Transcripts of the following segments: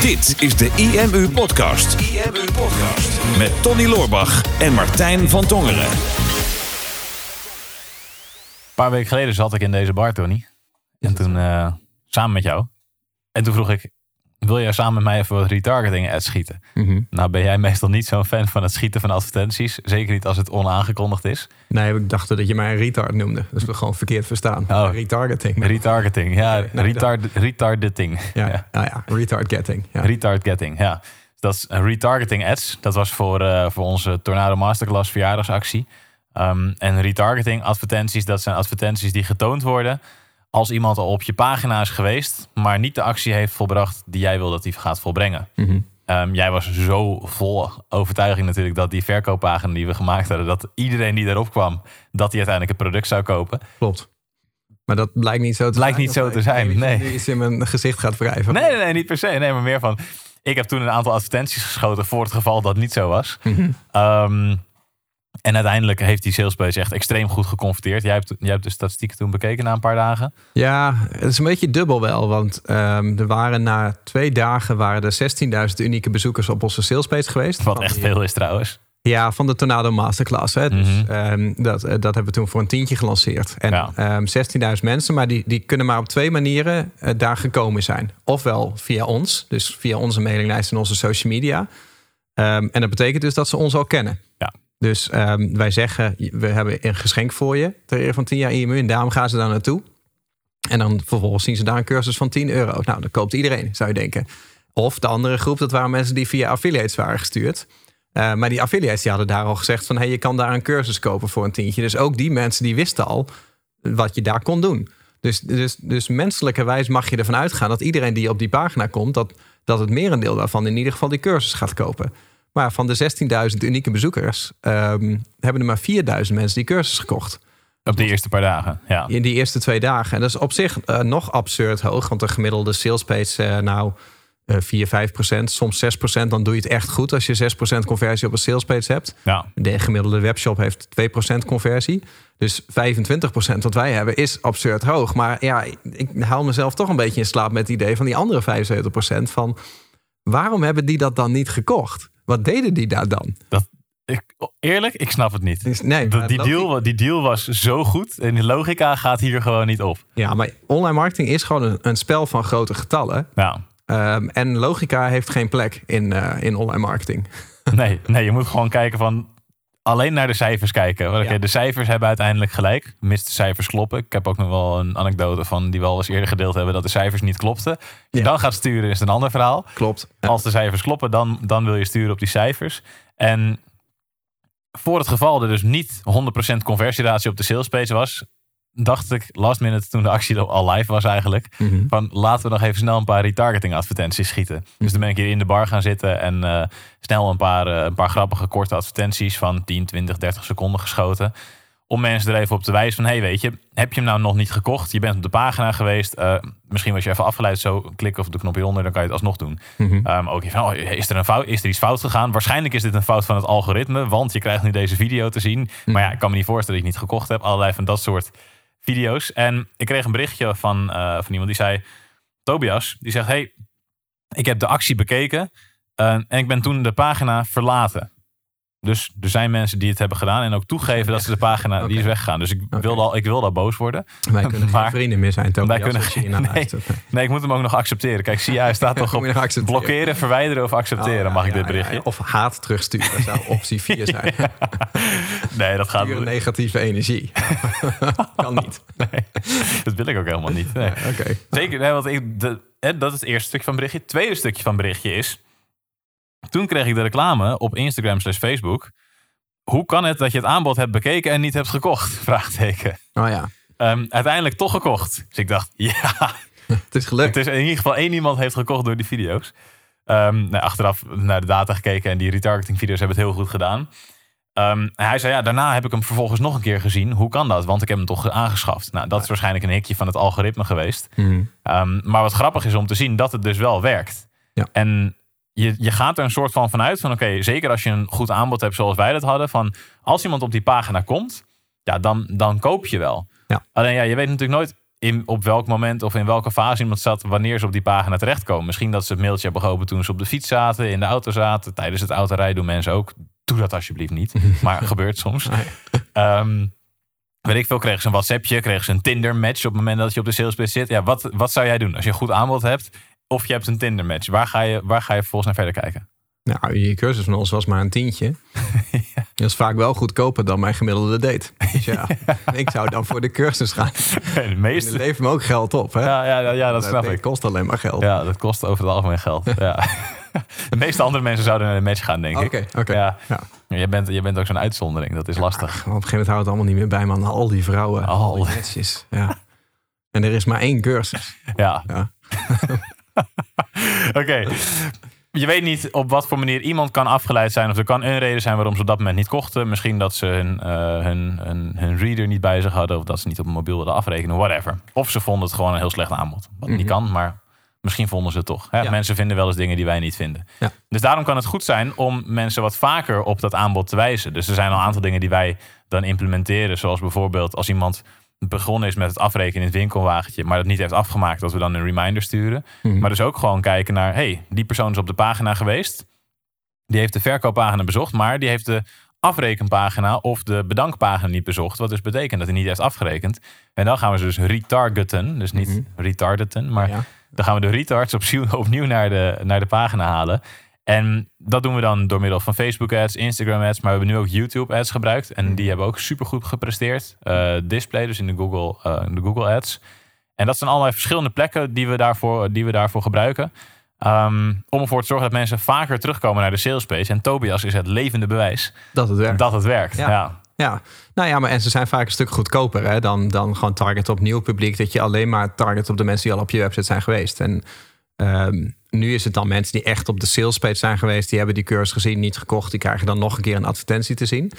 Dit is de IMU Podcast. IMU Podcast. Met Tony Loorbach en Martijn van Tongeren. Een paar weken geleden zat ik in deze bar, Tony. En toen eh, samen met jou. En toen vroeg ik, wil jij samen met mij even wat retargeting ads schieten? Mhm. Nou ben jij meestal niet zo'n fan van het schieten van advertenties. Zeker niet als het onaangekondigd is. Nee, ik dacht dat je mij een retard noemde. Dat is gewoon verkeerd verstaan. Oh. Retargeting. Retargeting, ja. nee, retard, retargeting. Ja, Ja. Nou ja, retard getting. Ja. Retard getting, ja. Dat is een retargeting ads. Dat was voor, eh, voor onze Tornado Masterclass verjaardagsactie. Ehm, en retargeting advertenties, dat zijn advertenties die getoond worden als iemand al op je pagina is geweest, maar niet de actie heeft volbracht die jij wil dat hij gaat volbrengen. Mhm. Ehm, jij was zo vol overtuiging natuurlijk dat die verkooppagina die we gemaakt hadden, dat iedereen die daarop kwam, dat hij uiteindelijk het product zou kopen. Klopt. Maar dat blijkt niet zo te Blijkt zijn. niet zo te zijn, nee. nu iets in mijn gezicht gaat wrijven. Nee, nee, nee, niet per se. Nee, maar meer van. Ik heb toen een aantal advertenties geschoten voor het geval dat niet zo was. Mhm. Ehm, en uiteindelijk heeft die salespage echt extreem goed geconverteerd. Jij hebt, jij hebt de statistieken toen bekeken na een paar dagen. Ja, het is een beetje dubbel wel. Want ehm, er waren na twee dagen waren er 16.000 unieke bezoekers op onze salespage geweest. Wat echt veel is trouwens. Ja, van de Tornado Masterclass. Hè. Dus, Mhm. ehm, dat, eh, dat hebben we toen voor een tientje gelanceerd. En Ja. ehm, 16.000 mensen, maar die, die kunnen maar op twee manieren eh, daar gekomen zijn. Ofwel via ons, dus via onze mailinglijst en onze social media. Ehm, en dat betekent dus dat ze ons al kennen. Ja. Dus ehm, wij zeggen, we hebben een geschenk voor je ter ere van 10 jaar IMU. En daarom gaan ze daar naartoe. En dan vervolgens zien ze daar een cursus van 10 euro. Nou, dat koopt iedereen, zou je denken. Of de andere groep, dat waren mensen die via affiliates waren gestuurd. Uh, maar die affiliates die hadden daar al gezegd van... hey, je kan daar een cursus kopen voor een tientje. Dus ook die mensen die wisten al wat je daar kon doen. Dus, dus, dus menselijkerwijs mag je ervan uitgaan... dat iedereen die op die pagina komt... dat, dat het merendeel daarvan in ieder geval die cursus gaat kopen. Maar van de 16.000 unieke bezoekers... Um, hebben er maar 4.000 mensen die cursus gekocht. Op de eerste paar dagen, ja. In die eerste twee dagen. En dat is op zich uh, nog absurd hoog. Want de gemiddelde salespage, uh, nou... Uh, 4, 5 procent, soms 6 procent. Dan doe je het echt goed als je 6 procent conversie op een salespage hebt. Ja. De gemiddelde webshop heeft 2 procent conversie. Dus 25 procent wat wij hebben is absurd hoog. Maar ja, ik, ik haal mezelf toch een beetje in slaap met het idee van die andere 75 procent. Van waarom hebben die dat dan niet gekocht? Wat deden die daar dan? Dat, ik, eerlijk, ik snap het niet. Nee, dat, die, deal, die deal was zo goed en de logica gaat hier gewoon niet op. Ja, maar online marketing is gewoon een, een spel van grote getallen. Ja. Um, en logica heeft geen plek in, uh, in online marketing. Nee, nee, je moet gewoon kijken van alleen naar de cijfers kijken. Okay. De cijfers hebben uiteindelijk gelijk, mist de cijfers kloppen. Ik heb ook nog wel een anekdote van die we al eens eerder gedeeld hebben dat de cijfers niet klopten. Als je dan gaat sturen is het een ander verhaal. Klopt. Als de cijfers kloppen, dan, dan wil je sturen op die cijfers. En voor het geval er dus niet 100% conversieratio op de salespage was, dacht ik last minute toen de actie al live was eigenlijk. Mhm. Mm -hmm. Van laten we nog even snel een paar retargeting advertenties schieten. Mm -hmm. Dus dan ben ik hier in de bar gaan zitten en uh, snel een paar, uh, een paar grappige korte advertenties van 10, 20, 30 seconden geschoten. Om mensen er even op te wijzen van, hey weet je, heb je hem nou nog niet gekocht? Je bent op de pagina geweest. Uh, misschien was je even afgeleid, zo klik op de knop hieronder, dan kan je het alsnog doen. Mhm. Mm -hmm. um, ook van, oh, is, er een fout, is er iets fout gegaan? Waarschijnlijk is dit een fout van het algoritme, want je krijgt nu deze video te zien. Maar ja, ik kan me niet voorstellen dat ik niet gekocht heb. Allerlei van dat soort video's. En ik kreeg een berichtje van, uh, van iemand die zei... Tobias, die zegt... Hey, ik heb de actie bekeken... Uh, en ik ben toen de pagina verlaten. Dus er zijn mensen die het hebben gedaan... en ook toegeven dat ze de pagina... Okay. die is weggegaan. Dus ik, okay. wilde al, ik wilde al boos worden. Wij kunnen maar, geen vrienden meer zijn, Tobias. Wij kunnen, nee, nee, ik moet hem ook nog accepteren. Kijk, zie je, hij staat toch op blokkeren, verwijderen of accepteren. Oh, ja, mag ik dit berichtje? Ja, of haat terugsturen, dat zou optie 4 zijn. nee, dat gaat niet. negatieve energie. kan niet. Nee, dat wil ik ook helemaal niet. Nee. Okay. Zeker, nee, want ik, de, dat is het eerste stukje van berichtje. Het tweede stukje van berichtje is... Toen kreeg ik de reclame op Instagram slash Facebook. Hoe kan het dat je het aanbod hebt bekeken en niet hebt gekocht? Vraagteken. Oh ja. Um, uiteindelijk toch gekocht. Dus ik dacht, ja. Het is gelukt. Het is in ieder geval één iemand heeft gekocht door die video's. Um, nou, achteraf naar de data gekeken en die retargeting video's hebben het heel goed gedaan. Um, hij zei, ja, daarna heb ik hem vervolgens nog een keer gezien. Hoe kan dat? Want ik heb hem toch aangeschaft. Nou, dat is waarschijnlijk een hikje van het algoritme geweest. Mm. Um, maar wat grappig is om te zien dat het dus wel werkt. Ja. En je, je gaat er een soort van vanuit van... oké, zeker als je een goed aanbod hebt zoals wij dat hadden... van als iemand op die pagina komt, ja, dan, dan koop je wel. Ja. Alleen ja, je weet natuurlijk nooit... in, op welk moment of in welke fase iemand zat wanneer ze op die pagina terechtkomen. Misschien dat ze het mailtje hebben geopend toen ze op de fiets zaten, in de auto zaten. Tijdens het autorijden doen mensen ook. Doe dat alsjeblieft niet. Maar gebeurt soms. Um, weet ik veel, kregen ze een WhatsAppje, kregen ze een Tinder match op het moment dat je op de salespage zit. Ja, wat, wat zou jij doen als je een goed aanbod hebt of je hebt een Tinder match? Waar ga je, waar ga je volgens naar verder kijken? Nou, je cursus van ons was maar een tientje. ja. Dat is vaak wel goedkoper dan mijn gemiddelde date. Dus ja, ik zou dan voor de cursus gaan. De meeste... En levert me ook geld op, hè? Ja, ja, ja dat snap ik. Het kost alleen maar geld. Ja, dat kost over het algemeen geld. Ja. De meeste andere mensen zouden naar een match gaan, denk ik. Oké, oké. Ja. ja. Je, bent, je bent ook zo'n uitzondering, dat is lastig. op een gegeven moment houdt het allemaal niet meer bij, man. Al die vrouwen, al die matches. Ja. En er is maar één cursus. Ja. ja. Oké je weet niet op wat voor manier iemand kan afgeleid zijn. Of er kan een reden zijn waarom ze op dat moment niet kochten. Misschien dat ze hun, uh, hun, hun, hun, reader niet bij zich hadden. Of dat ze niet op mobiel wilden afrekenen. Whatever. Of ze vonden het gewoon een heel slecht aanbod. Wat niet mhm. kan, maar misschien vonden ze het toch. Hè? Mensen vinden wel eens dingen die wij niet vinden. Ja. Dus daarom kan het goed zijn om mensen wat vaker op dat aanbod te wijzen. Dus er zijn al een aantal dingen die wij dan implementeren. Zoals bijvoorbeeld als iemand begonnen is met het afrekenen in het winkelwagentje, maar dat niet heeft afgemaakt, dat we dan een reminder sturen. Mhm. Maar dus ook gewoon kijken naar, hey, die persoon is op de pagina geweest, die heeft de verkooppagina bezocht, maar die heeft de afrekenpagina of de bedankpagina niet bezocht, wat dus betekent dat hij niet heeft afgerekend. En dan gaan we ze dus retargeten, dus niet mm retardeten, maar dan gaan we de retards opnieuw, opnieuw naar, de, naar de pagina halen. En dat doen we dan door middel van Facebook ads, Instagram ads, maar we hebben nu ook YouTube ads gebruikt. En die hebben ook super goed gepresteerd. Uh, display, dus in de Google, uh, de Google ads. En dat zijn allerlei verschillende plekken die we daarvoor, die we daarvoor gebruiken. Um, om ervoor te zorgen dat mensen vaker terugkomen naar de salespage. En Tobias is het levende bewijs dat het werkt. Dat het werkt. Ja. ja. ja. nou ja, maar en ze zijn vaak een stuk goedkoper hè, dan, dan gewoon target op nieuw publiek. Dat je alleen maar target op de mensen die al op je website zijn geweest. En um, nu is het dan mensen die echt op de salespage zijn geweest, die hebben die cursus gezien, niet gekocht, die krijgen dan nog een keer een advertentie te zien.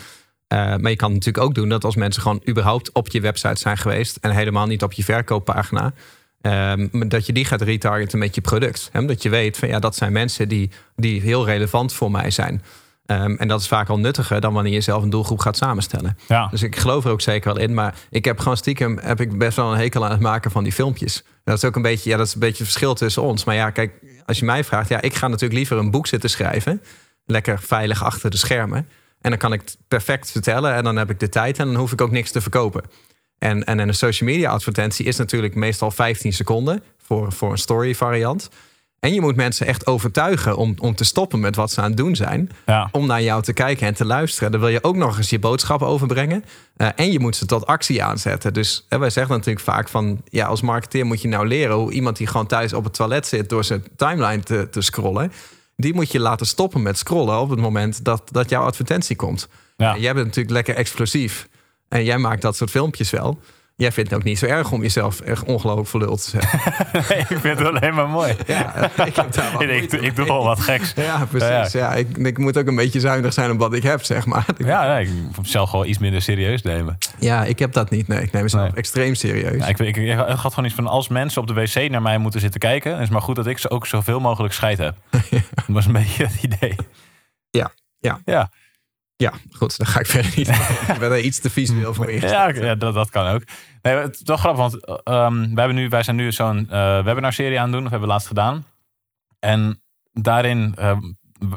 Uh, maar je kan het natuurlijk ook doen dat als mensen gewoon überhaupt op je website zijn geweest en helemaal niet op je verkooppagina, um, dat je die gaat retargeten met je product. Hè? Dat je weet van ja, dat zijn mensen die, die heel relevant voor mij zijn. Um, en dat is vaak al nuttiger dan wanneer je zelf een doelgroep gaat samenstellen. Ja. Dus ik geloof er ook zeker wel in. Maar ik heb gewoon stiekem heb ik best wel een hekel aan het maken van die filmpjes. Dat is ook een beetje, ja, dat is een beetje het verschil tussen ons. Maar ja, kijk, als je mij vraagt, ja, ik ga natuurlijk liever een boek zitten schrijven. Lekker veilig achter de schermen. En dan kan ik het perfect vertellen en dan heb ik de tijd en dan hoef ik ook niks te verkopen. En, en een social media advertentie is natuurlijk meestal 15 seconden voor, voor een story variant. En je moet mensen echt overtuigen om, om te stoppen met wat ze aan het doen zijn. Om naar jou te kijken en te luisteren. Dan wil je ook nog eens je boodschap overbrengen. Uh, en je moet ze tot actie aanzetten. Dus wij zeggen natuurlijk vaak van... ja, als marketeer moet je nou leren hoe iemand die gewoon thuis op het toilet zit... door zijn timeline te, te scrollen... die moet je laten stoppen met scrollen op het moment dat, dat jouw advertentie komt. Ja. jij bent natuurlijk lekker explosief. En jij maakt dat soort filmpjes wel... Jij vindt het ook niet zo erg om jezelf echt ongelooflijk verluld te zeggen. nee, ik vind het alleen maar mooi. Ja, ik, heb daar ik, ik, doe wel wat geks. Ja, precies. Ja, ik, ik, moet ook een beetje zuinig zijn op wat ik heb, zeg maar. Ja, nee, ik mezelf gewoon iets minder serieus nemen. Ja, ik heb dat niet. Nee, ik neem mezelf extreem serieus. Ja, ik, ik, ik, had gewoon iets van als mensen op de wc naar mij moeten zitten kijken... is het maar goed dat ik ze ook zoveel mogelijk scheid heb. Dat was een beetje het idee. Ja, ja. Ja. Ja, goed, dan ga ik verder niet. ik ben er iets te visueel voor Ja, ja dat, dat kan ook. Nee, het is wel grappig, want um, wij, hebben nu, wij zijn nu zo'n uh, webinar-serie aan het doen. Dat hebben we laatst gedaan. En daarin, uh,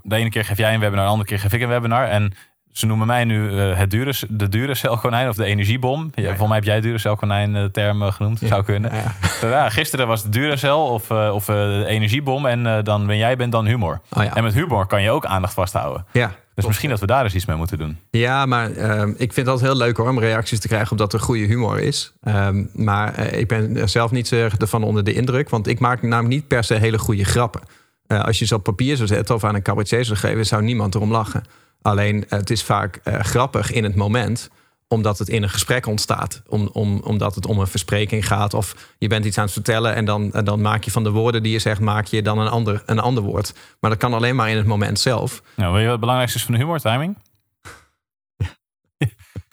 de ene keer geef jij een webinar, de andere keer geef ik een webinar. En ze noemen mij nu uh, het dure, de dure celkonijn of de energiebom. Ja, Volgens mij heb jij dure celkonijn de term genoemd. Zou kunnen. Ja. gisteren was het dure cel of, of de energiebom. En dan ben jij bent dan humor. Oh, en met humor kan je ook aandacht vasthouden. Ja. Dus misschien dat we daar eens iets mee moeten doen. Ja, maar uh, ik vind het altijd heel leuk hoor, om reacties te krijgen omdat er goede humor is. Um, maar uh, ik ben zelf niet zo erg ervan onder de indruk, want ik maak namelijk niet per se hele goede grappen. Uh, als je ze op papier zou zetten of aan een cabaretier zou geven, zou niemand erom lachen. Alleen het is vaak grappig in het moment omdat het in een gesprek ontstaat. Om, om, omdat het om een verspreking gaat. Of je bent iets aan het vertellen en dan, dan maak je van de woorden die je zegt, maak je dan een ander, een ander woord. Maar dat kan alleen maar in het moment zelf. Nou, weet je wat het belangrijkste is van de humor? Timing?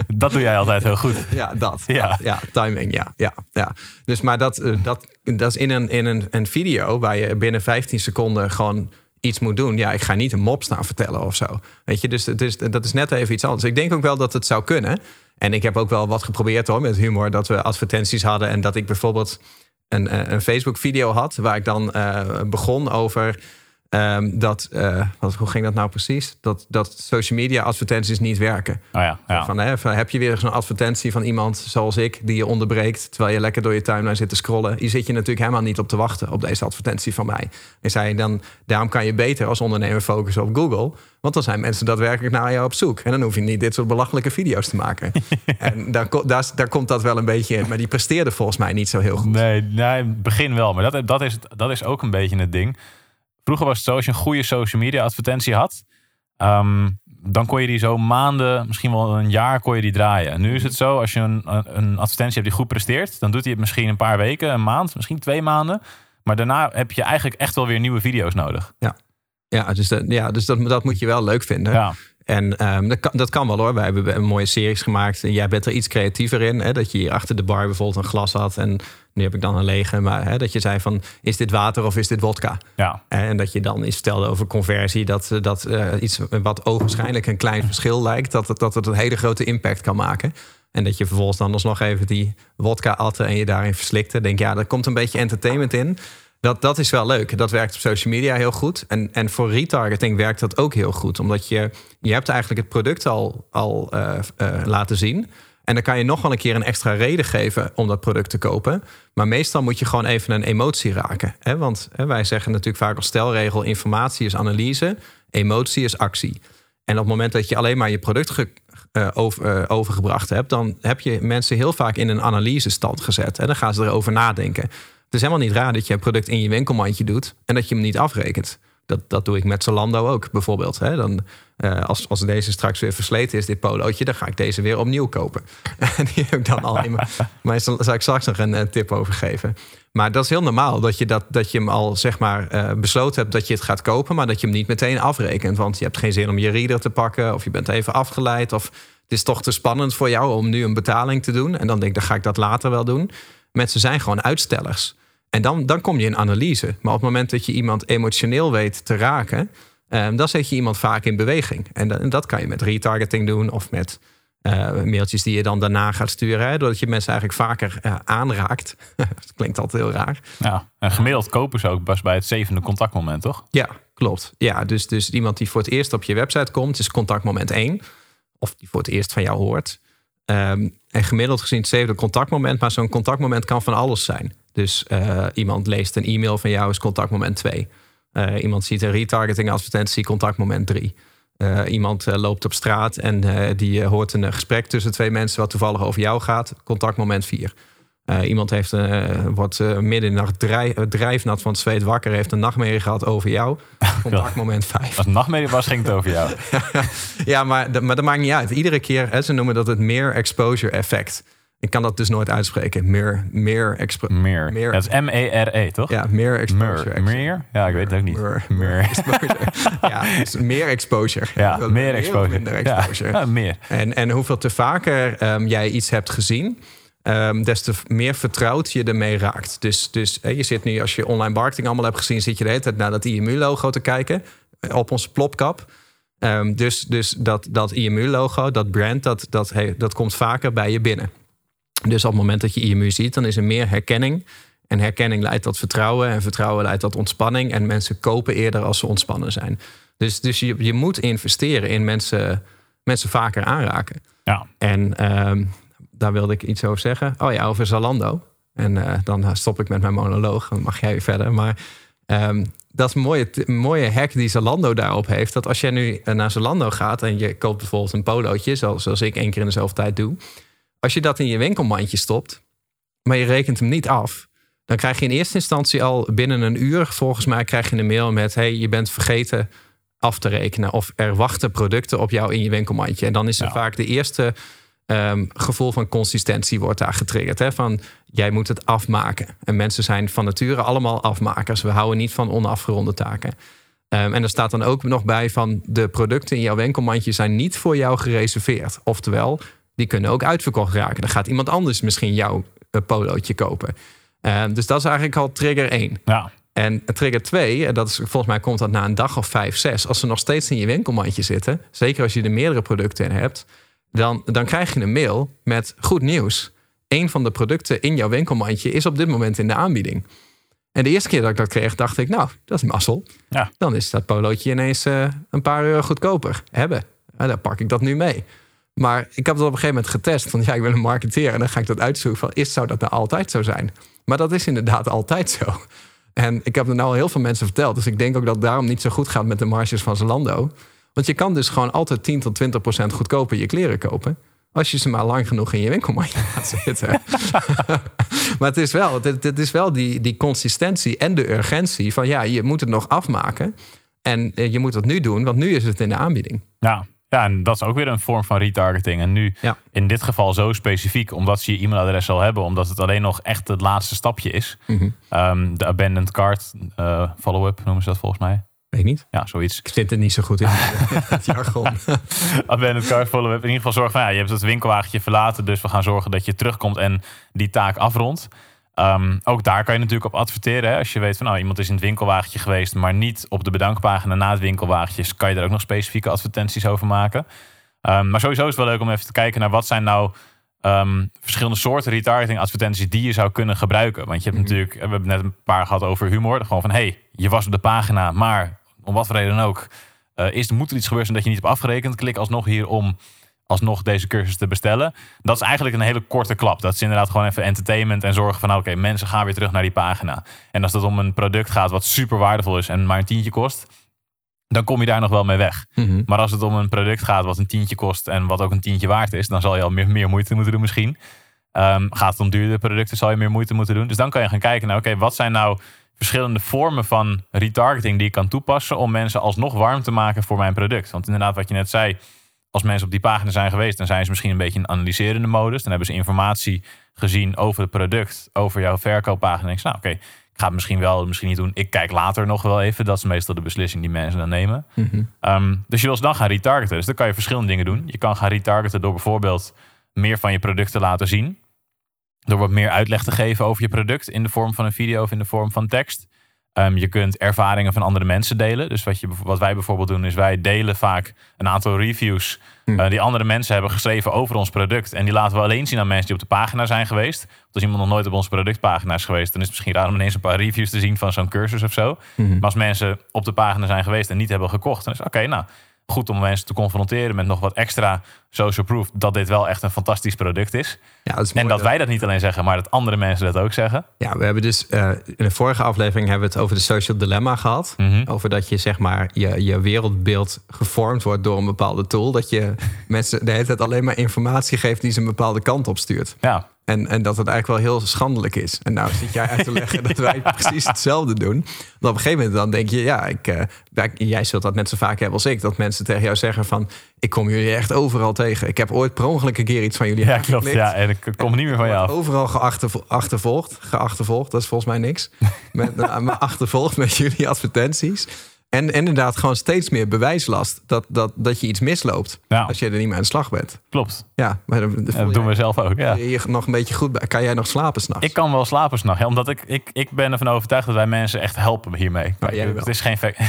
dat doe jij altijd heel goed. Ja, dat. Ja, ja timing, ja, ja, ja. Dus maar dat, eh, dat, dat is in, een, in een, een video waar je binnen 15 seconden gewoon iets moet doen. Ja, ik ga niet een mop staan vertellen of zo. Weet je, dus het is, dat is net even iets anders. Ik denk ook wel dat het zou kunnen. En ik heb ook wel wat geprobeerd hoor met humor. Dat we advertenties hadden en dat ik bijvoorbeeld een, eh, een Facebook-video had waar ik dan uh, begon over Um, dat, uh, wat, hoe ging dat nou precies? Dat, dat social media advertenties niet werken. Oh ja, ja. Van, hè, van, heb je weer zo'n advertentie van iemand zoals ik, die je onderbreekt terwijl je lekker door je timeline zit te scrollen. Hier zit je natuurlijk helemaal niet op te wachten op deze advertentie van mij. En zei dan, daarom kan je beter als ondernemer focussen op Google. Want dan zijn mensen daadwerkelijk naar jou op zoek. En dan hoef je niet dit soort belachelijke video's te maken. en daar, daar, daar komt dat wel een beetje in. Maar die presteerde volgens mij niet zo heel goed. Nee, nee begin wel. Maar dat, dat, is, dat is ook een beetje het ding Vroeger was het zo, als je een goede social media advertentie had, ehm, dan kon je die zo maanden, misschien wel een jaar, kon je die draaien. En nu is het zo, als je een, een advertentie hebt die goed presteert, dan doet hij het misschien een paar weken, een maand, misschien twee maanden. Maar daarna heb je eigenlijk echt wel weer nieuwe video's nodig. Ja, ja dus, dat, ja, dus dat, dat moet je wel leuk vinden. Ja. En um, dat, kan, dat kan wel hoor. Wij hebben een mooie series gemaakt. En jij bent er iets creatiever in. Hè? Dat je hier achter de bar bijvoorbeeld een glas had. En nu heb ik dan een lege. Maar hè, dat je zei van, is dit water of is dit vodka? Ja. En dat je dan iets stelde over conversie. Dat, dat uh, iets wat ogenschijnlijk een klein verschil lijkt. Dat het, dat het een hele grote impact kan maken. En dat je vervolgens dan alsnog even die wodka atte en je daarin verslikte. Denk ja, er komt een beetje entertainment in. Dat, dat is wel leuk. Dat werkt op social media heel goed. En, en voor retargeting werkt dat ook heel goed. Omdat je, je hebt eigenlijk het product al, al uh, uh, laten zien. En dan kan je nog wel een keer een extra reden geven om dat product te kopen. Maar meestal moet je gewoon even een emotie raken. Hè? Want hè, wij zeggen natuurlijk vaak als stelregel: informatie is analyse, emotie is actie. En op het moment dat je alleen maar je product ge, uh, over, overgebracht hebt, dan heb je mensen heel vaak in een analysestand gezet. En dan gaan ze erover nadenken. Het is helemaal niet raar dat je een product in je winkelmandje doet en dat je hem niet afrekent. Dat, dat doe ik met Zalando ook bijvoorbeeld. Hè? Dan, uh, als, als deze straks weer versleten is, dit polootje, dan ga ik deze weer opnieuw kopen. en die heb ik dan al in Maar zal ik straks nog een, een, tip over geven. Maar dat is heel normaal dat je, dat, dat je hem al zeg maar uh, besloten hebt dat je het gaat kopen, maar dat je hem niet meteen afrekent. Want je hebt geen zin om je reader te pakken, of je bent even afgeleid, of het is toch te spannend voor jou om nu een betaling te doen. En dan denk ik, dan ga ik dat later wel doen. Mensen zijn gewoon uitstellers. En dan, dan kom je in analyse. Maar op het moment dat je iemand emotioneel weet te raken, um, dan zet je iemand vaak in beweging. En, dat, en dat kan je met retargeting doen of met uh, mailtjes die je dan daarna gaat sturen. Hè, doordat je mensen eigenlijk vaker uh, aanraakt. dat klinkt altijd heel raar. Ja, en gemiddeld kopen ze ook pas bij het zevende contactmoment, toch? Ja, klopt. Ja, dus, dus iemand die voor het eerst op je website komt, is contactmoment 1. Of die voor het eerst van jou hoort. Um, en gemiddeld gezien het zevende contactmoment. Maar zo'n contactmoment kan van alles zijn. Dus uh, iemand leest een e-mail van jou, is contactmoment 2. Uh, eh, iemand ziet een retargeting advertentie, contactmoment 3. Uh, eh, iemand loopt op straat en die hoort een gesprek tussen twee mensen wat toevallig over jou gaat, contactmoment 4. Iemand heeft, wordt midden in de nacht drijf, drijfnat van het zweet wakker, heeft een nachtmerrie gehad over jou, contactmoment 5. Als het nachtmerrie was, ging het over jou. ja, maar, maar dat maakt niet uit. Iedere keer, hè, ze noemen dat het meer exposure effect. Ik kan dat dus nooit uitspreken. Meer, meer, expo meer. meer. Dat is M-E-R-E, toch? Ja, meer exposure. Meer? Ja, ik weet het ook niet. Meer. meer. ja, dus meer exposure. Ja, meer exposure. Minder exposure. Ja, meer. En, en hoeveel te vaker um, jij iets hebt gezien, um, des te meer vertrouwd je ermee raakt. Dus, dus je zit nu, als je online marketing allemaal hebt gezien, zit je de hele tijd naar dat IMU-logo te kijken eh, op onze plopkap. Um, dus dus dat, dat IMU-logo, dat brand, dat, dat, hey, dat komt vaker bij je binnen. Dus op het moment dat je IMU ziet, dan is er meer herkenning. En herkenning leidt tot vertrouwen. En vertrouwen leidt tot ontspanning. En mensen kopen eerder als ze ontspannen zijn. Dus, dus je, je moet investeren in mensen, mensen vaker aanraken. Ja. En um, daar wilde ik iets over zeggen. Oh ja, over Zalando. En uh, dan stop ik met mijn monoloog. Dan mag jij weer verder. Maar um, dat is een mooie, mooie hack die Zalando daarop heeft. Dat als jij nu naar Zalando gaat en je koopt bijvoorbeeld een polootje, zoals, zoals ik één keer in dezelfde tijd doe. Als je dat in je winkelmandje stopt, maar je rekent hem niet af, dan krijg je in eerste instantie al binnen een uur, volgens mij, krijg je een mail met: hey, je bent vergeten af te rekenen. Of er wachten producten op jou in je winkelmandje. En dan is er vaak de eerste um, gevoel van consistentie wordt daar getriggerd. Hè? Van jij moet het afmaken. En mensen zijn van nature allemaal afmakers. We houden niet van onafgeronde taken. Um, en er staat dan ook nog bij van de producten in jouw winkelmandje zijn niet voor jou gereserveerd. Oftewel, die kunnen ook uitverkocht raken. Dan gaat iemand anders misschien jouw uh, polootje kopen. Uh, dus dat is eigenlijk al trigger 1. Ja. En trigger 2, en dat is, volgens mij komt dat na een dag of vijf, zes. Als ze nog steeds in je winkelmandje zitten, zeker als je er meerdere producten in hebt, dan, dan krijg je een mail met goed nieuws. Een van de producten in jouw winkelmandje is op dit moment in de aanbieding. En de eerste keer dat ik dat kreeg, dacht ik, nou, dat is mazzel. Ja. Dan is dat polootje ineens eh, een paar euro goedkoper. Hebben. En dan pak ik dat nu mee. Maar ik heb het op een gegeven moment getest. Van ja, ik wil een marketeer. En dan ga ik dat uitzoeken van, is, zou dat nou altijd zo zijn? Maar dat is inderdaad altijd zo. En ik heb er nou al heel veel mensen verteld. Dus ik denk ook dat het daarom niet zo goed gaat met de marges van Zalando. Want je kan dus gewoon altijd 10 tot 20 procent goedkoper je kleren kopen. Als je ze maar lang genoeg in je winkelmandje gaat zitten. maar het is wel, het, het is wel die, die consistentie en de urgentie van ja, je moet het nog afmaken. En eh, je moet het nu doen, want nu is het in de aanbieding. Ja. Ja, en dat is ook weer een vorm van retargeting. En nu Ja. in dit geval zo specifiek, omdat ze je e-mailadres al hebben, omdat het alleen nog echt het laatste stapje is. Mhm. Ehm, de abandoned cart eh, follow-up noemen ze dat volgens mij. Weet niet. Ja, zoiets. Ik zit er niet zo goed in, het jargon. abandoned cart follow-up. In ieder geval zorg van, ja, je hebt het winkelwagentje verlaten, dus we gaan zorgen dat je terugkomt en die taak afrondt. Ehm, ook daar kan je natuurlijk op adverteren. Hè? Als je weet van nou, iemand is in het winkelwagentje geweest, maar niet op de bedankpagina na het winkelwagentje, kan je daar ook nog specifieke advertenties over maken. Ehm, maar sowieso is het wel leuk om even te kijken naar wat zijn nou ehm, verschillende soorten retargeting advertenties die je zou kunnen gebruiken. Want je hebt natuurlijk, we hebben net een paar gehad over humor. Gewoon van hey, je was op de pagina, maar om wat voor reden ook, eh, is, moet er iets gebeuren dat je niet hebt afgerekend. Klik alsnog hier om alsnog deze cursus te bestellen. Dat is eigenlijk een hele korte klap. Dat is inderdaad gewoon even entertainment en zorgen van... nou, oké, mensen gaan weer terug naar die pagina. En als het om een product gaat wat super waardevol is... en maar een tientje kost, dan kom je daar nog wel mee weg. Mhm. Maar als het om een product gaat wat een tientje kost... en wat ook een tientje waard is... dan zal je al meer, meer moeite moeten doen misschien. Ehm, gaat het om duurdere producten, zal je meer moeite moeten doen. Dus dan kan je gaan kijken naar... oké, wat zijn nou verschillende vormen van retargeting... die ik kan toepassen om mensen alsnog warm te maken voor mijn product. Want inderdaad, wat je net zei als mensen op die pagina zijn geweest, dan zijn ze misschien een beetje in analyserende modus. Dan hebben ze informatie gezien over het product, over jouw verkooppagina. En denk je, nou oké, ik ga het misschien wel, misschien niet doen. Ik kijk later nog wel even. Dat is meestal de beslissing die mensen dan nemen. Mhm. Ehm, dus je wil ze dan gaan retargeten. Dus dan kan je verschillende dingen doen. Je kan gaan retargeten door bijvoorbeeld meer van je product te laten zien. Door wat meer uitleg te geven over je product in de vorm van een video of in de vorm van tekst. Ehm, je kunt ervaringen van andere mensen delen. Dus wat, je, wat wij bijvoorbeeld doen, is wij delen vaak een aantal reviews Hmm. eh, die andere mensen hebben geschreven over ons product. En die laten we alleen zien aan mensen die op de pagina zijn geweest. Want als iemand nog nooit op onze productpagina is geweest, dan is het misschien raar om ineens een paar reviews te zien van zo'n cursus of zo. Mhm. Maar als mensen op de pagina zijn geweest en niet hebben gekocht, dan is het oké, nou goed om mensen te confronteren met nog wat extra social proof dat dit wel echt een fantastisch product is. Ja, dat is En dat wij dat niet alleen zeggen, maar dat andere mensen dat ook zeggen. Ja, we hebben dus eh, in de vorige aflevering hebben we het over de social dilemma gehad. Mhm. Over dat je zeg maar je, je wereldbeeld gevormd wordt door een bepaalde tool. Dat je mensen de hele tijd alleen maar informatie geeft die ze een bepaalde kant op stuurt. Ja, En, en dat het eigenlijk wel heel schandelijk is. En nou zit jij uit te leggen dat wij precies hetzelfde doen. Want op een gegeven moment dan denk je, ja, ik, eh, jij zult dat net zo vaak hebben als ik. Dat mensen tegen jou zeggen van, ik kom jullie echt overal tegen. Ik heb ooit per ongeluk een keer iets van jullie ja klopt. Ja, en ik kom niet meer van af. Overal geachtervo- achtervolgd. Geachtervolgd, dat is volgens mij niks. Met, nou, maar achtervolgd met jullie advertenties. En inderdaad gewoon steeds meer bewijslast dat, dat, dat je iets misloopt. Ja. Als je er niet meer aan de slag bent. Klopt. Ja, maar dan, dat doen we zelf ook. Ja. je nog een beetje goed bij. Kan jij nog slapen s'nachts? Ik kan wel slapen s'nachts, ja, omdat ik, ik, ik ben ervan overtuigd dat wij mensen echt helpen hiermee. Jij het, is geen fake,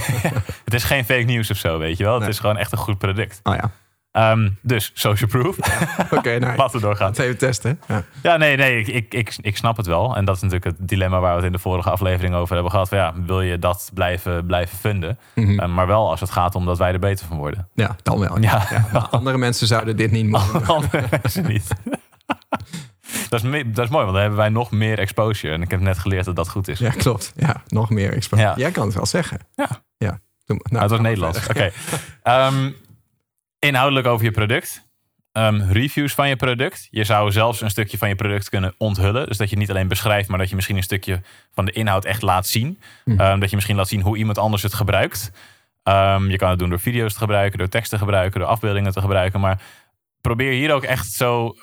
het is geen fake nieuws of zo, weet je wel. Het Nee. is gewoon echt een goed product. Oh ja, Ehm, dus social proof. oké. nou, Laten we doorgaan. we even testen. Ja. Ja, nee, nee, ik, ik, ik, snap het wel. En dat is natuurlijk het dilemma waar we het in de vorige aflevering over hebben gehad. Van, ja, wil je dat blijven, blijven vinden? Mhm. Eh, maar wel als het gaat om dat wij er beter van worden. ja, dan wel. Ja, andere mensen zouden dit niet doen. andere mensen niet. dat, is, dat mooi, want dan hebben wij nog meer exposure. En ik heb net geleerd dat dat goed is. Ja, klopt. Ja, nog meer expo. Ja. Jij kan het wel zeggen. Ja. ja. Nou, het was Nederlands. Oké. Ehm, inhoudelijk over je product. Ehm, reviews van je product. Je zou zelfs een stukje van je product kunnen onthullen. Dus dat je niet alleen beschrijft, maar dat je misschien een stukje van de inhoud echt laat zien. Mhm. Ehm, dat je misschien laat zien hoe iemand anders het gebruikt. Ehm, je kan het doen door video's te gebruiken, door tekst te gebruiken, door afbeeldingen te gebruiken. Maar probeer hier ook echt zo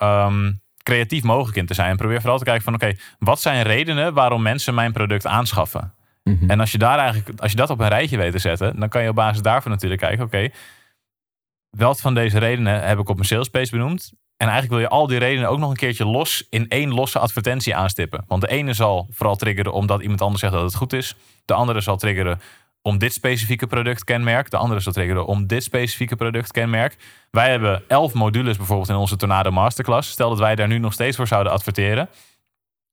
creatief mogelijk in te zijn. En probeer vooral te kijken van oké, wat zijn redenen waarom mensen mijn product aanschaffen? Mhm. En als je, daar eigenlijk, als je dat op een rijtje weet te zetten, dan kan je op basis daarvan natuurlijk kijken: oké, welke van deze redenen heb ik op mijn salespage benoemd? En eigenlijk wil je al die redenen ook nog een keertje los in één losse advertentie aanstippen. Want de ene zal vooral triggeren omdat iemand anders zegt dat het goed is. De andere zal triggeren om dit specifieke productkenmerk. De andere zal triggeren om dit specifieke productkenmerk. Wij hebben elf modules bijvoorbeeld in onze Tornado Masterclass. Stel dat wij daar nu nog steeds voor zouden adverteren.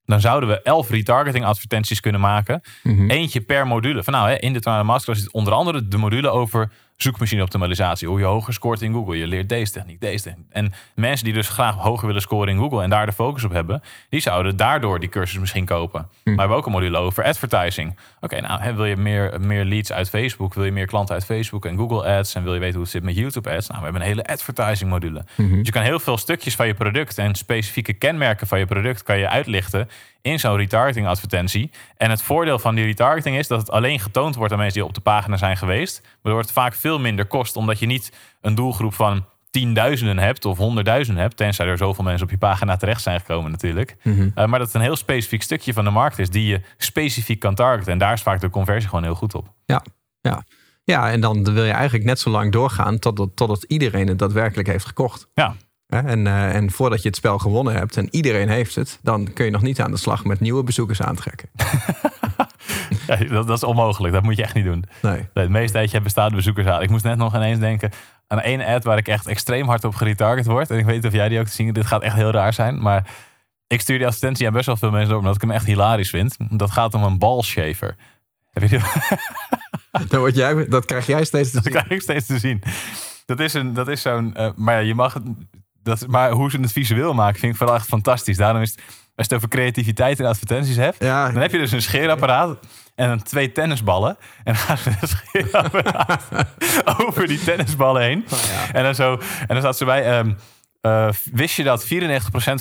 Dan zouden we elf retargeting advertenties kunnen maken. Eentje per module. Van nou, hè, in de Tornado Masterclass zit onder andere de module over zoekmachine optimalisatie. Hoe je hoger scoort in Google. Je leert deze techniek, deze techniek. En mensen die dus graag hoger willen scoren in Google en daar de focus op hebben, die zouden daardoor die cursus misschien kopen. Maar we hebben ook een module over advertising. Oké, nou wil je meer, meer leads uit Facebook, wil je meer klanten uit Facebook en Google Ads en wil je weten hoe het zit met YouTube Ads? Nou, we hebben een hele advertising module. Dus je kan heel veel stukjes van je product en specifieke kenmerken van je product kan je uitlichten in zo'n retargeting advertentie. En het voordeel van die retargeting is dat het alleen getoond wordt aan mensen die op de pagina zijn geweest. Waardoor het vaak veel minder kost, omdat je niet een doelgroep van tienduizenden hebt of honderdduizenden hebt, tenzij er zoveel mensen op je pagina terecht zijn gekomen natuurlijk. Uh, maar dat het een heel specifiek stukje van de markt is die je specifiek kan targeten. En daar is vaak de conversie gewoon heel goed op. Ja, ja. ja en dan wil je eigenlijk net zo lang doorgaan totdat, totdat iedereen het daadwerkelijk heeft gekocht. Ja, En, eh, en voordat je het spel gewonnen hebt en iedereen heeft het, dan kun je nog niet aan de slag met nieuwe bezoekers aantrekken. Ja, dat, dat is onmogelijk. Dat moet je echt niet doen. Nee. Nee, Het meeste tijd je hebt bestaande bezoekers aan. Ik moest net nog ineens denken aan één ad waar ik echt extreem hard op geretarget word. En ik weet niet of jij die ook te zien. Dit gaat echt heel raar zijn. Maar ik stuur die advertentie aan best wel veel mensen door. Omdat ik hem echt hilarisch vind. Dat gaat om een balshaver. Heb je die? Word jij, dat krijg jij steeds te Dat zien. krijg ik steeds te zien. Dat is, een, dat is zo'n... eh, maar ja, je mag het... Dat, maar hoe ze het visueel maken vind ik vooral echt fantastisch. Daarom is het... Als je het over creativiteit in advertenties hebt... Ja, Dan heb je dus een scheerapparaat en dan twee tennisballen. En dan gaan ze een scheerapparaat over die tennisballen heen. Oh, ja. En dan zo, en dan staat ze bij. ehm, eh, wist je dat 94%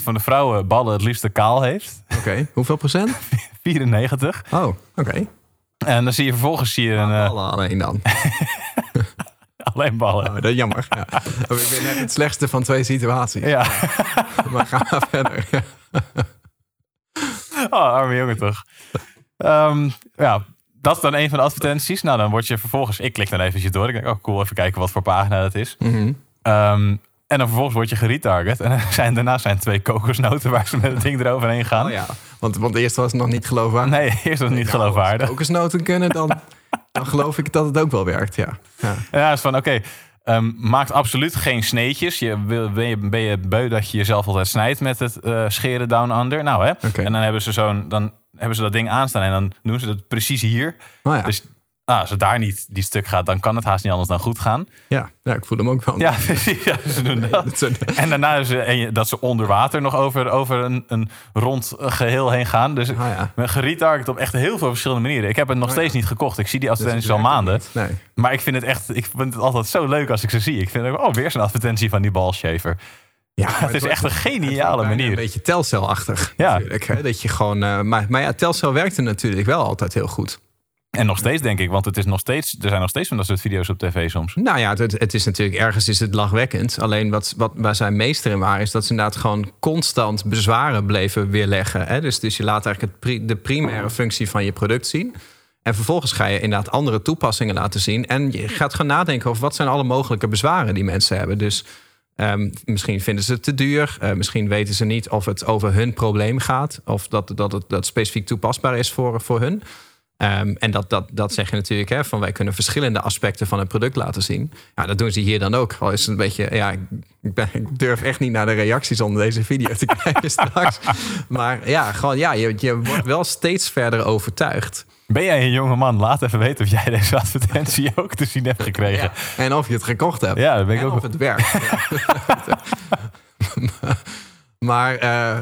van de vrouwen ballen het liefste kaal heeft? Oké, hoeveel procent? 94. Oh, oké. En dan zie je vervolgens zie je een, eh, Alle alleen dan. alleen ballen. Oh, dat is jammer. Ja. Oh, ik ben net het slechtste van twee situaties. Ja, Maar ga maar verder. Oh, arme jongen toch. Ehm, ja, dat is dan een van de advertenties. Nou, dan word je vervolgens... Ik klik dan eventjes door. Ik denk, oh cool, even kijken wat voor pagina dat is. Mhm. Ehm, en dan vervolgens word je geretarget. En zijn, daarna zijn twee kokosnoten waar ze met het ding eroverheen gaan. Oh ja, want, want eerst was het nog niet geloofwaardig. Nee, eerst was het niet geloofwaardig. Ook eens noten kunnen, dan, dan geloof ik dat het ook wel werkt. Ja. Ja. Ja, is van oké, ehm, maakt absoluut geen sneetjes. Je, ben, je, ben je beu dat je jezelf altijd snijdt met het eh, scheren down under? Nou hè. En dan hebben ze zo'n, dan hebben ze dat ding aanstaan en dan doen ze dat precies hier. Oh ja. Dus ah, als het daar niet die stuk gaat, dan kan het haast niet anders dan goed gaan. Ja. ja, ik voel hem ook wel. Ja. Ja, ze doen dat. Dat soort- En daarna is, en je- dat ze onder water nog over, over een, een rond geheel heen gaan. Dus Oh ja. geretarget op echt heel veel verschillende manieren. Ik heb het nog Oh steeds ja. niet gekocht. Ik zie die Dus advertenties al werkt ook maanden. Nee. Maar ik vind het echt, ik vind het altijd zo leuk als ik ze zie. Ik vind ook, oh, weer zo'n advertentie van die balshaver. Ja, Het is echt een geniale manier. Een beetje telcelachtig. Ja. Hè? Dat je gewoon, eh, maar, maar ja, telcel werkte natuurlijk wel altijd heel goed. En nog steeds denk ik, want het is nog steeds, er zijn nog steeds van dat soort video's op tv soms. Nou ja, het, het is natuurlijk ergens is het lachwekkend. Alleen wat, wat, waar zij meester in waren, is dat ze inderdaad gewoon constant bezwaren bleven weerleggen. Hè? Dus, dus je laat eigenlijk het de primaire functie van je product zien. En vervolgens ga je inderdaad andere toepassingen laten zien. En je gaat gaan nadenken over wat zijn alle mogelijke bezwaren die mensen hebben. Dus ehm, misschien vinden ze het te duur. Eh, misschien weten ze niet of het over hun probleem gaat. Of dat, dat het dat specifiek toepasbaar is voor, voor hun. Ehm, en dat, dat, dat zeg je natuurlijk, hè, van wij kunnen verschillende aspecten van het product laten zien. Ja, dat doen ze hier dan ook. Al is het een beetje, ja, ik, ik ben, ik durf echt niet naar de reacties onder deze video te kijken straks. Maar ja, gewoon, ja, je, je wordt wel steeds verder overtuigd. Ben jij een jonge man? Laat even weten of jij deze advertentie ook te zien hebt gekregen. En of je het gekocht hebt. Ja, dat ben ik en ook. of het werkt. maar, eh,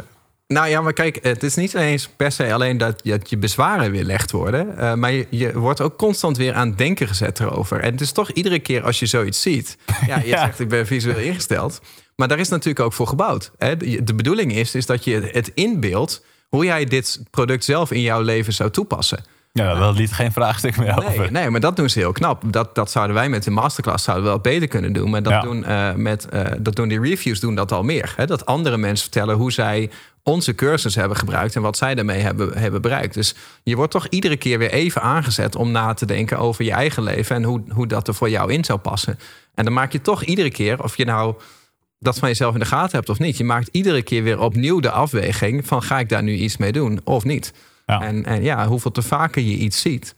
nou ja, maar kijk, het is niet eens per se alleen dat je, bezwaren weerlegd worden. eh, maar je, je wordt ook constant weer aan het denken gezet erover. En het is toch iedere keer als je zoiets ziet. Ja, je Ja. zegt ik ben visueel ingesteld. Maar daar is natuurlijk ook voor gebouwd. Hè? De, de bedoeling is, is dat je het inbeeldt hoe jij dit product zelf in jouw leven zou toepassen. Ja, dat liet geen vraagstuk meer Nee, over. nee, maar dat doen ze heel knap. Dat, dat zouden wij met de masterclass zouden we wel beter kunnen doen. Maar dat, Ja. doen, eh, met, eh, dat doen die reviews doen dat al meer. Hè? Dat andere mensen vertellen hoe zij onze cursus hebben gebruikt... en wat zij daarmee hebben, hebben bereikt. Dus je wordt toch iedere keer weer even aangezet... om na te denken over je eigen leven... en hoe, hoe dat er voor jou in zou passen. En dan maak je toch iedere keer, of je nou dat van jezelf in de gaten hebt of niet. Je maakt iedere keer weer opnieuw de afweging van ga ik daar nu iets mee doen of niet. Ja. En, en ja, hoeveel te vaker je iets ziet,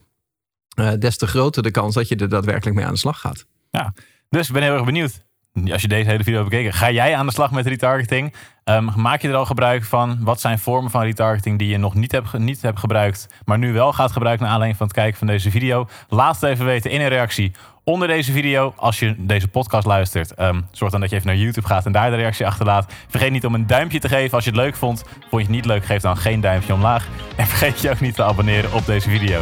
uh, des te groter de kans dat je er daadwerkelijk mee aan de slag gaat. Ja, dus ik ben heel erg benieuwd. Als je deze hele video hebt bekeken, ga jij aan de slag met retargeting? Um, maak je er al gebruik van? Wat zijn vormen van retargeting die je nog niet hebt, niet hebt gebruikt, maar nu wel gaat gebruiken naar aanleiding van het kijken van deze video? Laat het even weten in een reactie onder deze video. Als je deze podcast luistert, um, zorg dan dat je even naar YouTube gaat en daar de reactie achterlaat. Vergeet niet om een duimpje te geven als je het leuk vond. Vond je het niet leuk, geef dan geen duimpje omlaag. En vergeet je ook niet te abonneren op deze video.